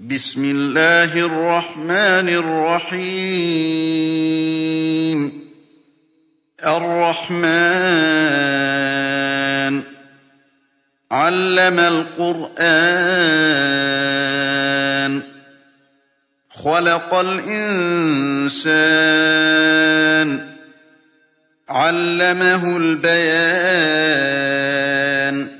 بِسْمِ اللَّهِ الرَّحْمَٰنِ الرَّحِيمِ. الرَّحْمَٰنُ. عَلَّمَ الْقُرْآنَ. خَلَقَ الْإِنسَانَ. عَلَّمَهُ الْبَيَانَ.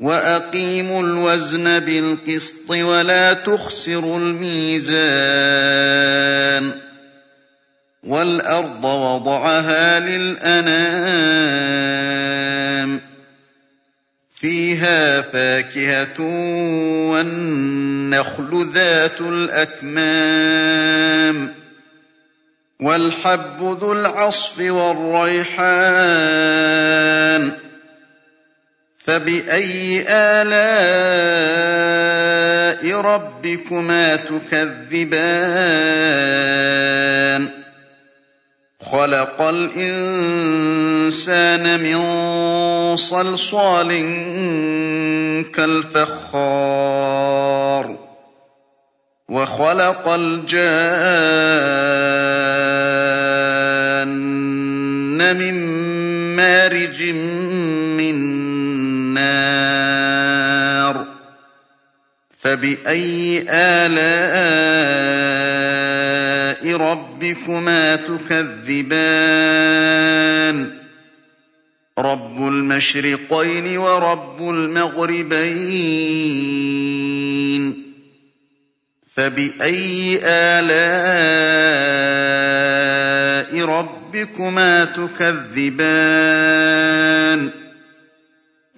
وَأَقِيمُوا الْوَزْنَ بِالْقِسْطِ وَلَا تُخْسِرُوا الْمِيزَانَ وَالْأَرْضَ وَضَعَهَا لِلْأَنَامِ فِيهَا فَاكِهَةٌ وَالنَّخْلُ ذَاتُ الْأَكْمَامِ وَالْحَبُّ ذُو الْعَصْفِ وَالرَّيْحَانُ فَبِأَيِّ آلَاءِ رَبِّكُمَا تُكَذِّبَانِ خَلَقَ الْإِنسَانَ مِن صَلْصَالٍ كَالْفَخَّارِ وَخَلَقَ الْجَانَّ مِن مَّارِجٍ مِّن النَّارِ. فَبِأَيِّ آلَاءِ رَبِّكُمَا تُكَذِّبَانِ؟ رَبُّ الْمَشْرِقَيْنِ وَرَبُّ الْمَغْرِبَيْنِ. فَبِأَيِّ آلَاءِ رَبِّكُمَا تُكَذِّبَانِ؟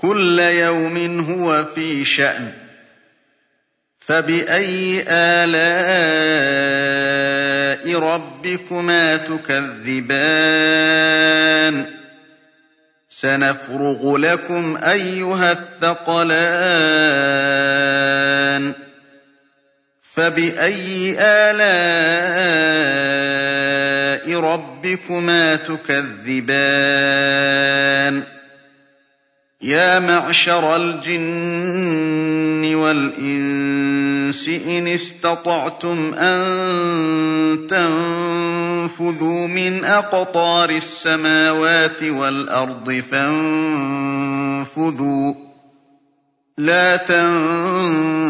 كُلَّ يَوْمٍ هُوَ فِي شَأْنٍ. فَبِأَيِّ آلَاءِ رَبِّكُمَا تُكَذِّبَانِ؟ سَنَفْرُغُ لَكُمْ أَيُّهَ الثَّقَلَانِ. فَبِأَيِّ آلَاءِ رَبِّكُمَا تُكَذِّبَانِ؟ يَا مَعْشَرَ الْجِنِّ وَالْإِنسِ إِنِ اسْتَطَعْتُمْ أَن تَنفُذُوا مِنْ أَقْطَارِ السَّمَاوَاتِ وَالْأَرْضِ فَانفُذُوا ۚ. لَا تَنفُذُونَ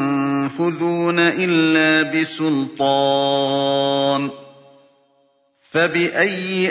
إِلَّا بِسُلْطَانٍ. فَبِأَيِّ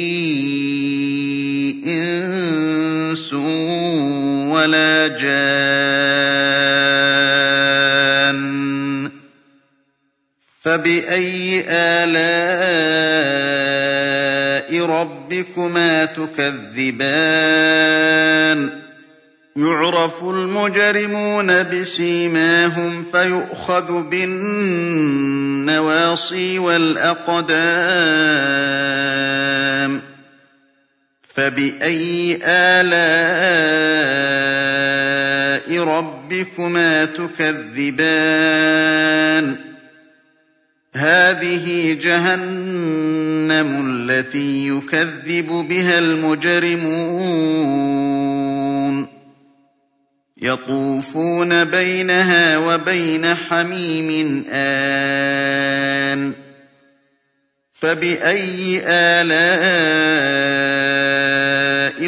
إِنسٌ وَلَا جَانٌّ فَبِأَيِّ آلَاءِ رَبِّكُمَا تُكَذِّبَانِ يُعْرَفُ الْمُجْرِمُونَ بِسِيمَاهُمْ فَيُؤْخَذُ بِالنَّوَاصِي وَالْأَقْدَامِ فَبِأَيِّ آلَاءِ رَبِّكُمَا تُكَذِّبَانِ هَٰذِهِ جَهَنَّمُ الَّتِي يُكَذِّبُ بِهَا الْمُجْرِمُونَ يَطُوفُونَ بَيْنَهَا وَبَيْنَ حَمِيمٍ آنٍ فَبِأَيِّ آلَاءِ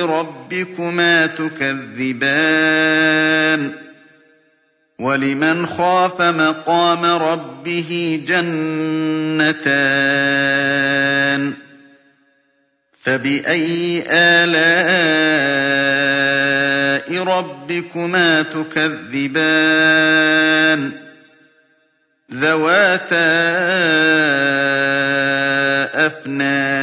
رَبِّكُمَا تُكَذِّبَانِ وَلِمَنْ خَافَ مَقَامَ رَبِّهِ جَنَّتَانِ فَبِأَيِّ آلَاءِ رَبِّكُمَا تُكَذِّبَانِ ذَوَاتَا أَفْنَانٍ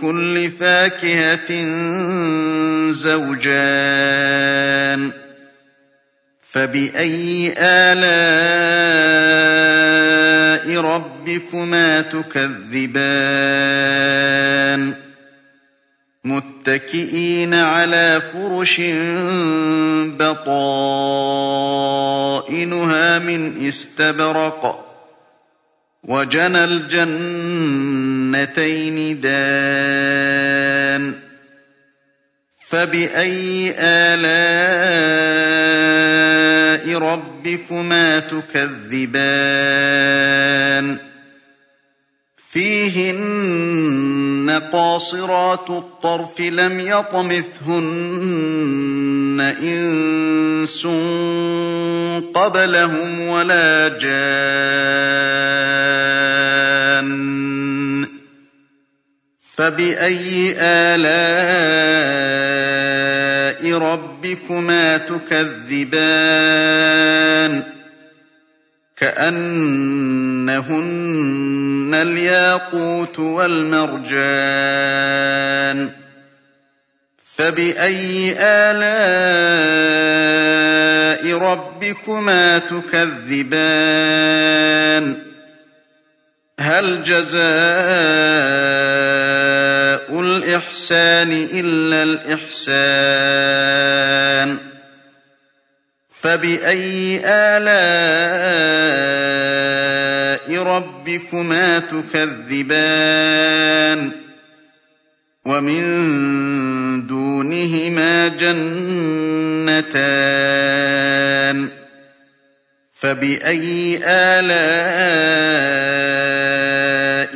كُلِّ فَاكِهَةٍ زَوْجَانِ فَبِأَيِّ آلَاءِ رَبِّكُمَا تُكَذِّبَانِ مُتَّكِئِينَ عَلَىٰ فُرُشٍ بَطَائِنُهَا مِنْ إِسْتَبْرَقٍ وَجَنَى الْجَنَّتَيْنِ دَانٍ فَبِأَيِّ آلَاءِ رَبِّكُمَا تُكَذِّبَانِ فِيهِنَّ قَاصِرَاتُ الطَّرْفِ لَمْ يَطْمِثْهُنَّ إِنسٌ قَبْلَهُمْ وَلَا جَانٌّ فَبِأَيِّ آلَاءِ رَبِّكُمَا تُكَذِّبَانِ كَأَنَّهُنَّ الْيَاقُوتُ وَالْمَرْجَانُ فَبِأَيِّ آلَاءِ رَبِّكُمَا تُكَذِّبَانِ هَلْ جَزَاءُ الْإِحْسَانِ إِلَّا الْإِحْسَانُ فَبِأَيِّ آلَاءِ رَبِّكُمَا تُكَذِّبَانِ وَمِن دُونِهِمَا جَنَّتَانِ فَبِأَيِّ آلَاءِ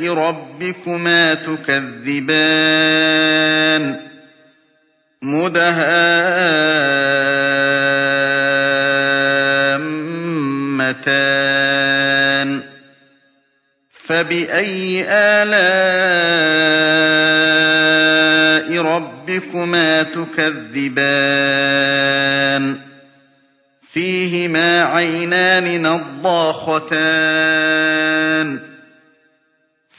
رَبِّكُمَا تُكَذِّبَانِ مُدْهَامَّتَانِ فَبِأَيِّ آلَاءِ رَبِّكُمَا تُكَذِّبَانِ فِيهِمَا عَيْنَانِ نَضَّاخَتَانِ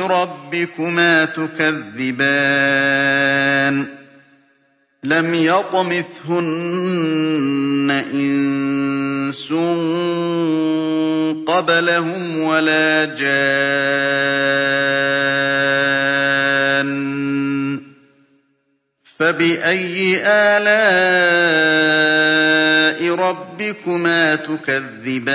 رَبِّكُمَا تُكَذِّبَانِ لَمْ يَطْمِثْهُنَّ إِنسٌ قَبْلَهُمْ وَلَا جَانٌّ فَبِأَيِّ آلَاءِ رَبِّكُمَا تُكَذِّبَانِ